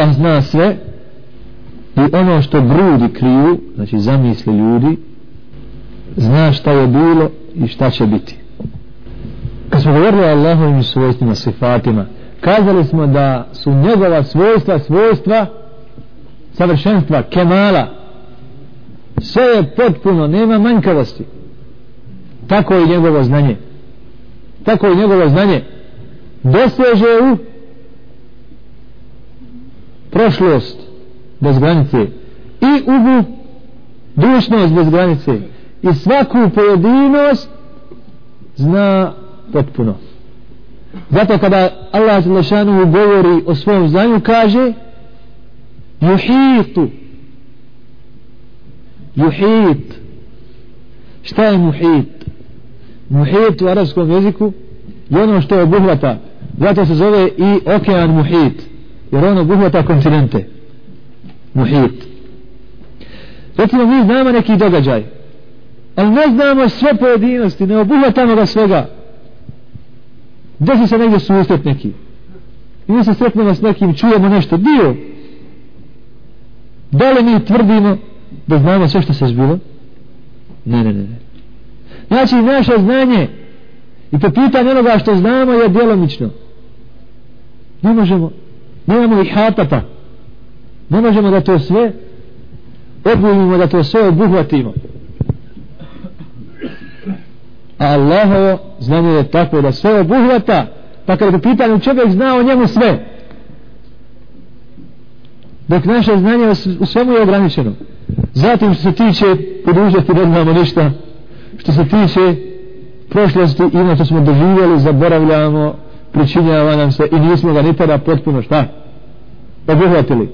Allah zna sve i ono što brudi kriju znači zamisli ljudi zna šta je bilo i šta će biti. Kad smo govorili o Allahovim svojstvima sifatima kazali smo da su njegova svojstva svojstva savršenstva kemala. Sve je potpuno nema manjkavosti. Tako je njegovo znanje. Tako je njegovo znanje. Doseže u prošlost bez granice i u dušnost bez granice. I svaku pojedinost zna potpuno. Zato kada Allah Zalešanu govori o svom znanju kaže juhitu juhit šta je muhit? Muhit u arabskom jeziku je ono što je obuhvata. Zato se zove i okean muhit jer on obuhvata kontinente. Muhit. Recimo mi znamo neki događaj. Ali ne znamo sve pojedinosti ne obuhvatamo ga svega. Desi se negdje susret neki. I mi se sretnemo s nekim čujemo nešto. Dio. Da li mi tvrdimo da znamo sve što se zbilo? Ne ne ne ne. Znači naše znanje i po pitanju onoga što znamo je djelomično. Ne možemo nemamo i hatata. Ne možemo da to sve obuvimo da to sve obuhvatimo. A Allahovo znanje je tako da sve obuhvata pa kada po pitanju čovjek zna o njemu sve dok naše znanje u svemu je ograničeno. Zatim što se tiče podužnosti ne znamo ništa. Što se tiče prošlosti ima što smo doživjeli zaboravljamo pričinjava nam se i nismo ga nikada potpuno šta? Obuhvatili.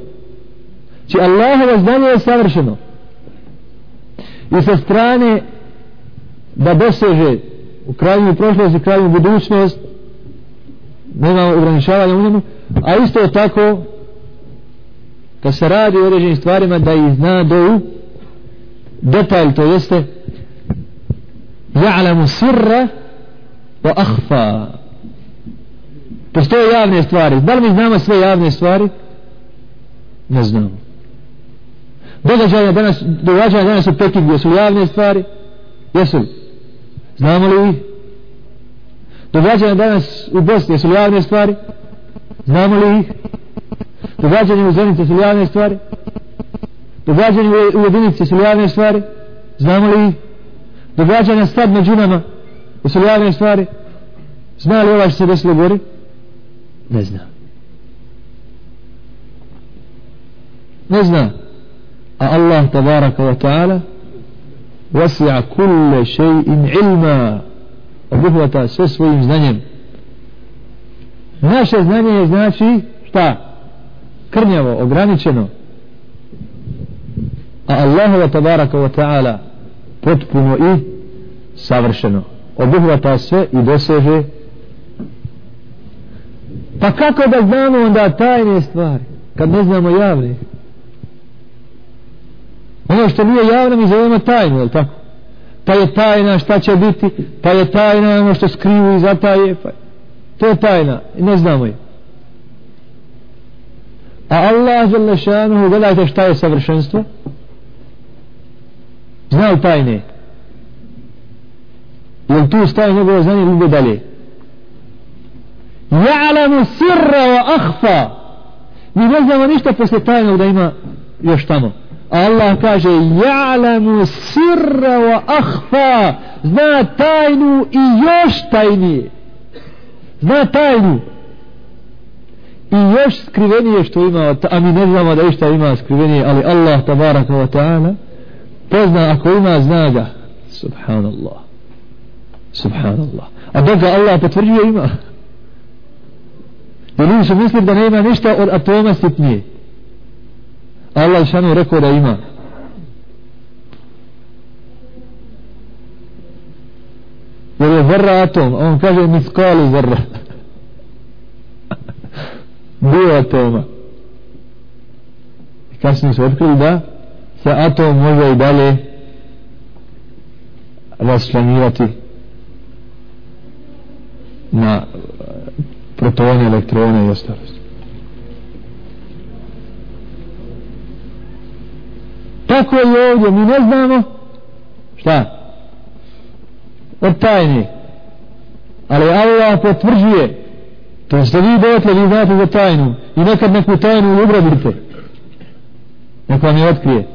Či Allahovo znanje je savršeno. I sa strane da doseže u krajnju prošlost i krajnju budućnost nema ograničavanja u njemu a isto tako kad se radi o određenim stvarima da ih zna do u detalj to jeste ja'lamu sirra wa akhfa postoje javne stvari. Da li mi znamo sve javne stvari? Ne znamo. Događaja danas događaja danas u Pekingu su javne stvari? Jesu li? Znamo li ih? Događaja danas u Bosni su javne stvari? Znamo li ih? Događanje u Zenice su javne stvari? Događanje u jedinici su javne stvari? Znamo li ih? Događanja sad među nama su javne stvari? Zna li ovaj što se desilo gori? Ne zna. Ne zna. A Allah tabaraka wa ta'ala wasi'a kulle še'in ilma. Obuhvata sve svojim znanjem. Naše znanje je znači šta? Krnjavo, ograničeno. A Allahova tabaraka wa ta'ala potpuno i savršeno. Obuhvata sve i doseže pa kako da znamo onda tajne stvari kad ne znamo javne? Ono što nije javno mi zovemo tajno je tako? Pa je tajna šta će biti pa je tajna ono što skrivu i zataje pa to je tajna i ne znamo je. A Allah žele šanuhu gledajte šta je savršenstvo. Znao tajne? Jel tu staje njegovo znanje ili dalje? Ja'lamu sirra wa akhfa. Mi ne znamo ništa posle tajnog da ima još tamo. Allah kaže ja'lamu sirra wa akhfa. Zna tajnu i još tajnije. Zna tajnu. I još skrivenije što ima a mi ne znamo da išta ima skrivenije ali Allah tabaraka wa ta'ala pozna ako ima zna ga. Subhanallah. Subhanallah. A dok ga Allah potvrđuje ima jer ljudi su mislili da nema ništa od atoma sitnije. Allah je šanu rekao da ima. Jer je zrra atom a on kaže miskali zrra dio atoma. I kasnije su otkrili da se atom može i dalje rasčlanirati na Letovanja, elektrovanja i ostalost. Tako je ovdje, mi ne znamo šta? Od tajni. Ali Allah potvrđuje to ste vi dotle, vi znate za tajnu i nekad neku tajnu ubradite. Nek vam je otkrije.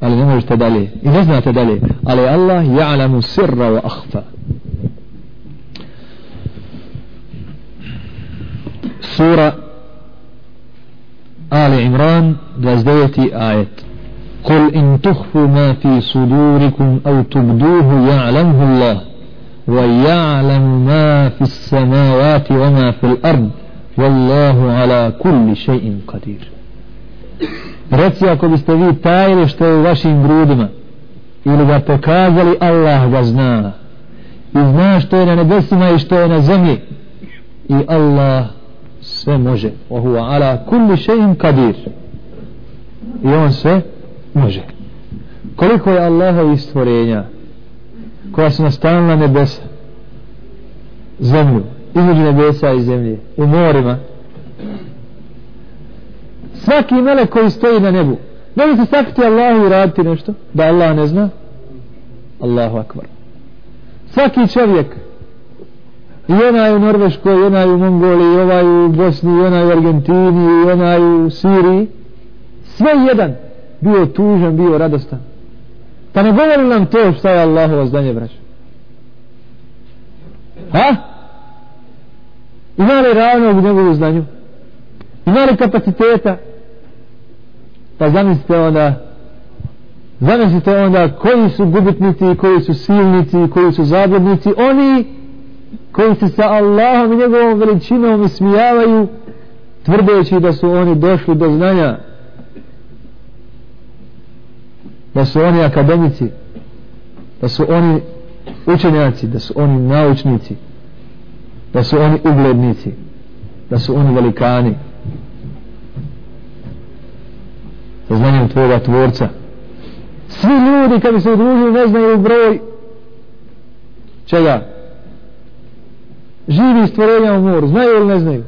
Ali ne možete dalje. I ne znate dalje. Ali Allah ja'lamu sirra wa ahfa. sura Ali Imran 29. ajet قل إن تخفوا ما في صدوركم أو تبدوه يعلمه الله ويعلم ما في السماوات وما في الأرض والله على كل شيء قدير Reci ako biste vi tajili što je u vašim grudima ili ga pokazali Allah ga zna i zna što je na nebesima i što je na zemlji i Allah sve može. Ohu ala kulli shay'in kadir i on sve može. Koliko je Allahovi stvorenja koja su nastanila nebesa zemlju između nebesa i zemlje u morima svaki melek koji stoji na nebu ne li se sakriti Allahu i raditi nešto? Da Allah ne zna? Allahu akbar. Svaki čovjek i onaj u Norveškoj, i onaj u Mongoliji, i onaj u Bosni, i onaj u Argentini, i onaj u Siriji, sve jedan bio tužan, bio radostan. Pa ne govori nam to šta je Allahovo zdanje, braćo. Ha? Ima li ravnog u njegovu znanju? Ima li kapaciteta? Pa zamislite onda zamislite onda koji su gubitnici, koji su silnici, koji su zabudnici, oni koji se sa Allahom i njegovom veličinom ismijavaju tvrdeći da su oni došli do znanja da su oni akademici da su oni učenjaci da su oni naučnici da su oni uglednici da su oni velikani. Sa znanjem tvoga tvorca. Svi ljudi kad bi se udružili ne znaju broj čega? Živi stvorenja u moru. Znaju ili ne znaju?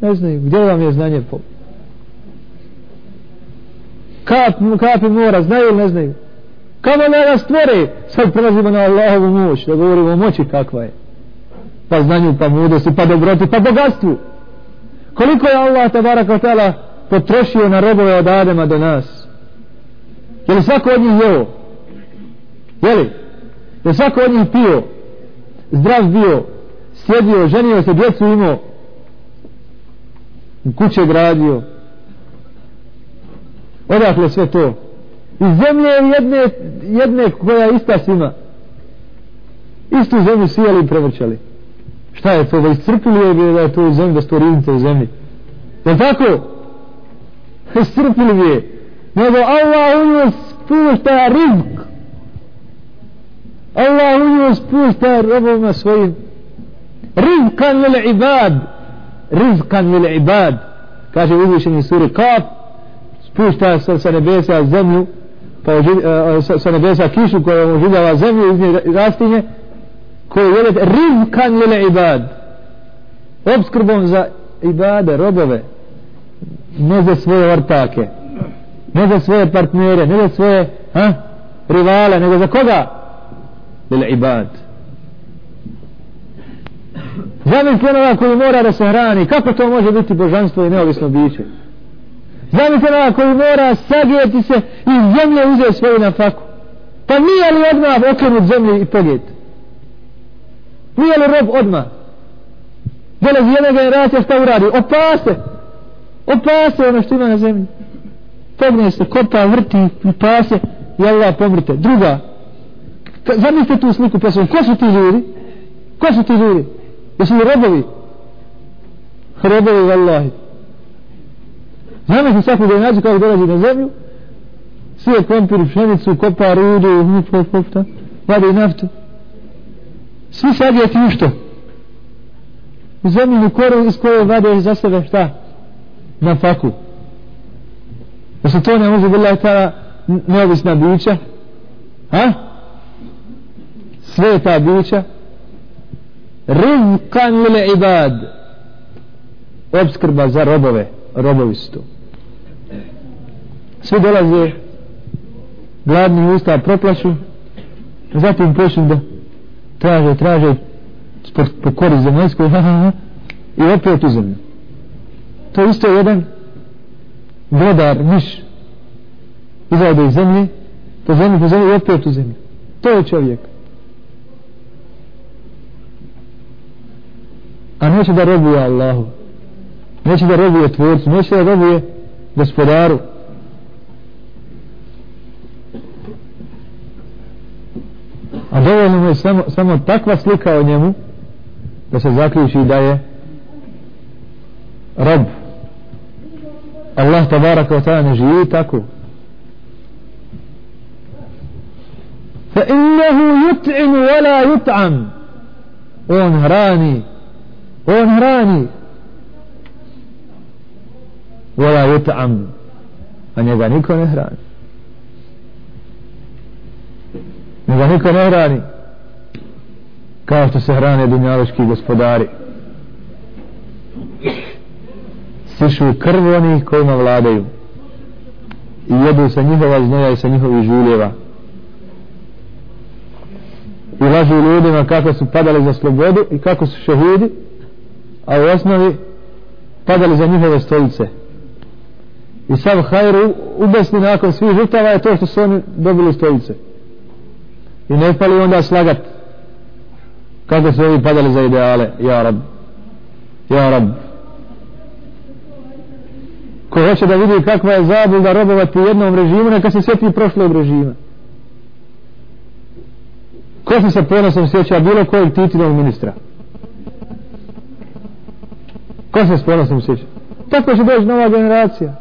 Ne znaju. Gdje vam je znanje po kap, kapi mora znaju ili ne znaju? Kamo ne nas stvore? Sad prelazimo na Allahovu moć da govorimo o moći kakva je. Pa znanju pa mudrosti pa dobroti pa bogatstvu. Koliko je Allah tabara kotala potrošio na robove od Adema do nas? Je li svako od njih jeo? Je li? Je li svako od njih pio? Zdrav bio? Sjedio, ženio se, djecu imao kuće gradio. Odakle sve to? I zemlje jedne, jedne koja je ista svima. Istu zemlju sijali i prevrćali. Šta je to? Da iscrpili je da je to u zemlji da sto riznice u zemlji. Je tako? Iscrpili je. Nego Allah u njoj spušta rizk. Allah u njoj spušta robovima svojim rizkan lil ibad. Rizkan lil ibad. Kaže uzvišeni suri kaf spušta sa, sa nebesa zemlju pa uh, sa, sa nebesa kišu koja oživljava zemlju iz nje rastinje koje je rizkan lil ibad. Obskrbom za ibade, robove ne za svoje vrtake ne za svoje partnere ne za svoje ha, rivale nego za koga? Lil ibad. Zamislite onoga koji mora da se hrani, kako to može biti božanstvo i neovisno biće? Zamislite onoga koji mora sagijeti se i zemlje uzeti svoju na faku. Pa nije li odmah okrenut zemlje i pogijet? Nije li rob odmah? Dolazi jedna generacija šta uradi? Opase! Opase ono što ima na zemlji. Pogne se, kopa, vrti, pase i Allah pomrite. Druga. Zamislite tu sliku pa pesmu. Ko su ti ljudi? Ko su ti ljudi? Jesu li robovi? Robovi, vallahi. Znamo se svakog da kako dolazi na zemlju, sije kompir, pšenicu, kopa, rudu, popta, vade vadi naftu. Svi sadjeti u što? U zemlju koru iz koje vade za sebe šta? Na faku. Da se to ne može bila ta neovisna bića? Ha? Sve ta bića? Rizkan lile ibad. Obskrba za robove. Robovi su svi dolaze gladni usta proplaću zatim počnu da traže, traže po, po kori zemaljskoj i opet u zemlju. To je isto jedan vladar, miš izrade iz zemlje po zemlji, po zemlji i opet u zemlju to je čovjek. Neće da robuje Allahu neće da robuje tvorcu neće da robuje gospodaru a dovoljno je samo, samo takva slika o njemu da se zaključi da je rob Allah tabaraka wa ta'ala ne živi tako yut'im wa la yut'am on hrani on hrani. Vola la yut'am. A njega niko ne hrani. Njega niko ne hrani. Kao što se hrane dunjaloški gospodari. Sišu krv onih kojima vladaju. I jedu sa njihova znoja i sa njihovih žuljeva. I lažu ljudima kako su padali za slobodu i kako su šehidi a u osnovi padali za njihove stolice. I sav hajru ubesni nakon svih žrtava je to što su oni dobili stolice. I ne pali onda slagat kako su ovi padali za ideale. Ja rab ja rab. Ko hoće da vidi kakva je zabluda robovati jednom režimu neka se sjeti prošlog režima. Ko se sa ponosom sjeća bilo kojeg titinog ministra? Ko se s ponosom sjeća tako će doći nova generacija.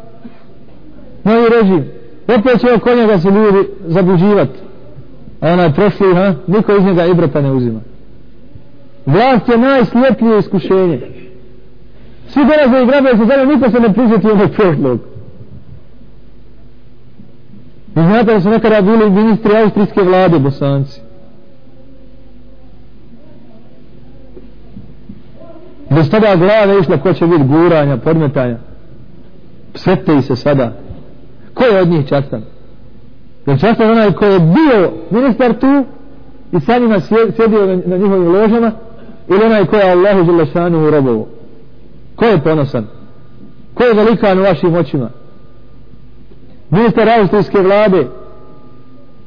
Novi režim. Opet će oko njega se ljudi zabuđivati a onaj prošli ha, niko iz njega ibrata ne uzima. Vlast je najslijepljije iskušenje. Svi dolaze i grabe se zajedno niko se ne prizeti onog prošlog vi znate da su nekada bili ministri austrijske vlade bosanci. Bez toga glave išla ko će biti guranja, podmetanja. Svete se sada. Ko je od njih častan? Jer častan onaj ko je bio ministar tu i sa njima sjedio na, na njihovim ložama ili onaj ko je Allahu Đelešanu u robovu ko je ponosan? Ko je velikan u vašim očima? Ministar austrijske vlade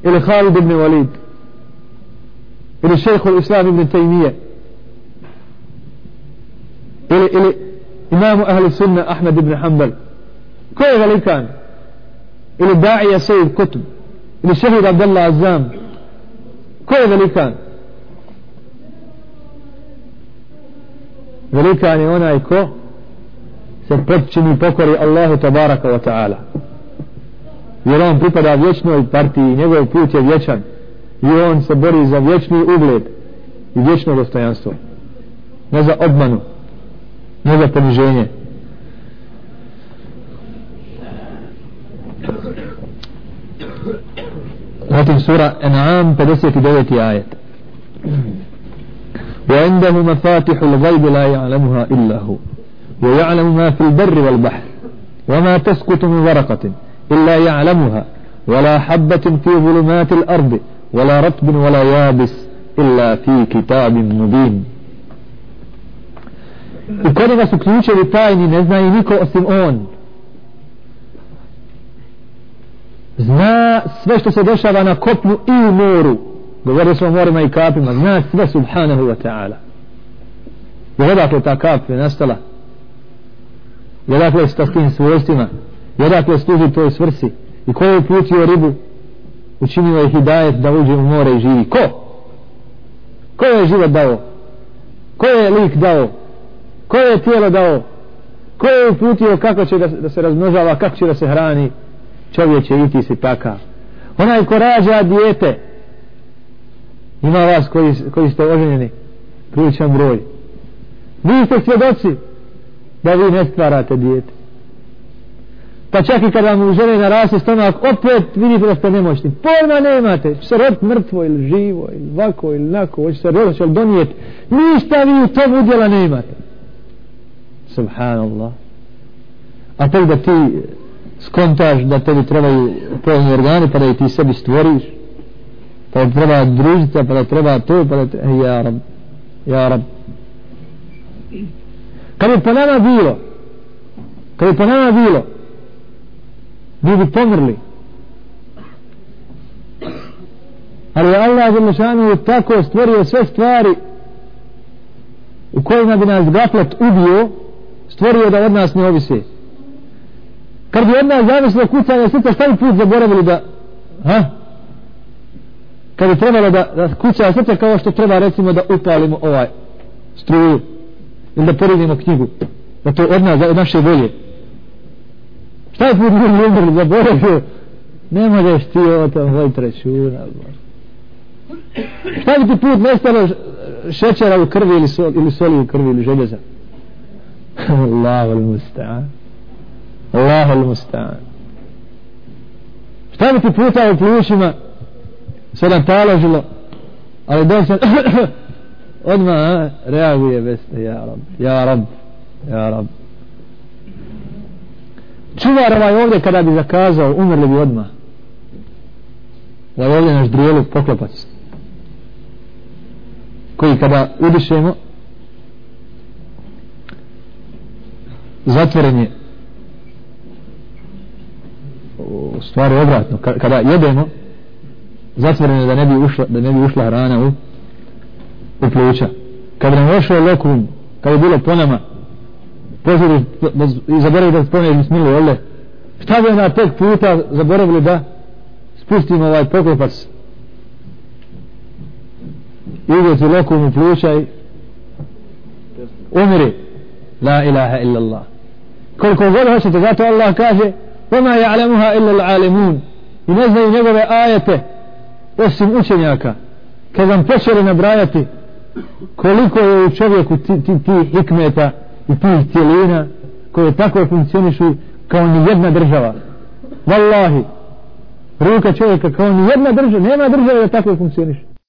ili Khalid ibn Walid ili šehhul Islam ibn Taymiye ili, ili imamu ahli sunna Ahmed ibn Hanbal. Ko je velikan? Ili Da'ija Sejid Kutub ili šehid Abdullah Azam ko je velikan? Velikan je onaj ko se predčini pokori Allahu tabaraka wa ta'ala. Jer on pripada vječnoj partiji njegov put je vječan. I on se bori za vječni ugled i vječno dostojanstvo. Ne za obmanu. Ne za poniženje zatim sura En'am 59. ajet وعنده مفاتح الغيب لا يعلمها إلا هو. ويعلم ما في البر والبحر. وما تسقط من ورقة إلا يعلمها. ولا حبة في ظلمات الأرض. ولا رطب ولا يابس إلا في كتاب مبين. U kod su ključevi tajni, ne zna i niko osim on. Zna sve što se dešava na kopnu i u moru. Govorio smo o morima i kapima. Zna sve subhanahu wa ta'ala. I odakle ta kap je nastala? I odakle je s tim svojstvima? I odakle služi toj svrsi? I ko je uputio ribu? Učinio je hidajet da uđe u more i živi. Ko? Ko je život dao? Ko je lik dao? Ko je tijelo dao? Ko je uputio? Kako će da, da se razmnožava? Kako će da se hrani? Čovjek će ti si takav. Onaj ko rađa dijete ima vas koji, koji ste oženjeni priličan broj. Vi ste svjedoci da vi ne stvarate dijete. Pa čak i kada vam u žene naraste stomak opet vidite da ste nemoćni. Pojma nemate će se rod mrtvo ili živo ili vako ili nako hoće se roditi ili donijeti ništa vi u tom udjela nemate subhanallah. A tek da ti skontaš da tebi trebaju polni organi pa da ti sebi stvoriš pa da treba družica pa da treba to pa da treba, ja rab ja rab. Kad je po nama bilo kad je po nama bilo mi bi pomrli. Ali Allah je tako stvorio sve stvari u kojima bi nas gaflet ubio stvorio da od nas ne ovise. Kad bi od nas zavislo kucanje srca šta bi put zaboravili da ha? kad bi trebalo da, da kuća srca kao što treba recimo da upalimo ovaj struju ili da porinimo knjigu da to od nas, od naše volje. Šta je put ljudi umrli zaboravio? Ne možeš ti ovo tamo voditi računa šta bi ti put nestalo šećera u krvi ili, sol, ili soli u krvi ili željeza? Allahu al-musta'an. Allahu al-musta'an. Šta bi ti puta u plućima taložilo ali dok sam odmah reaguje veste ja rab ja rab ja rab. Čuvar ovaj ovdje kada bi zakazao umrli bi odmah. Ovaj ovdje naš drijelu poklopac koji kada udišemo zatvoren je u stvari obratno kada jedemo zatvoreno je da ne bi ušla, da ne bi ušla hrana u, u pluća. Kada nam ušao lokum kada je bilo po nama pozori i zaboravili da spomneš bismilu ole šta bi na pet puta zaboravili da spustimo ovaj poklopac? Ide ti lokum u pluća i umri la ilaha illallah koliko god hoćete zato Allah kaže وما يعلمها إلا العالمون i ne znaju njegove ajete osim učenjaka kad vam počeli nabrajati koliko je u čovjeku ti, ti, ti hikmeta i tih cijelina koje tako funkcionišu kao ni jedna država Wallahi ruka čovjeka kao ni jedna država nema država da tako funkcioniše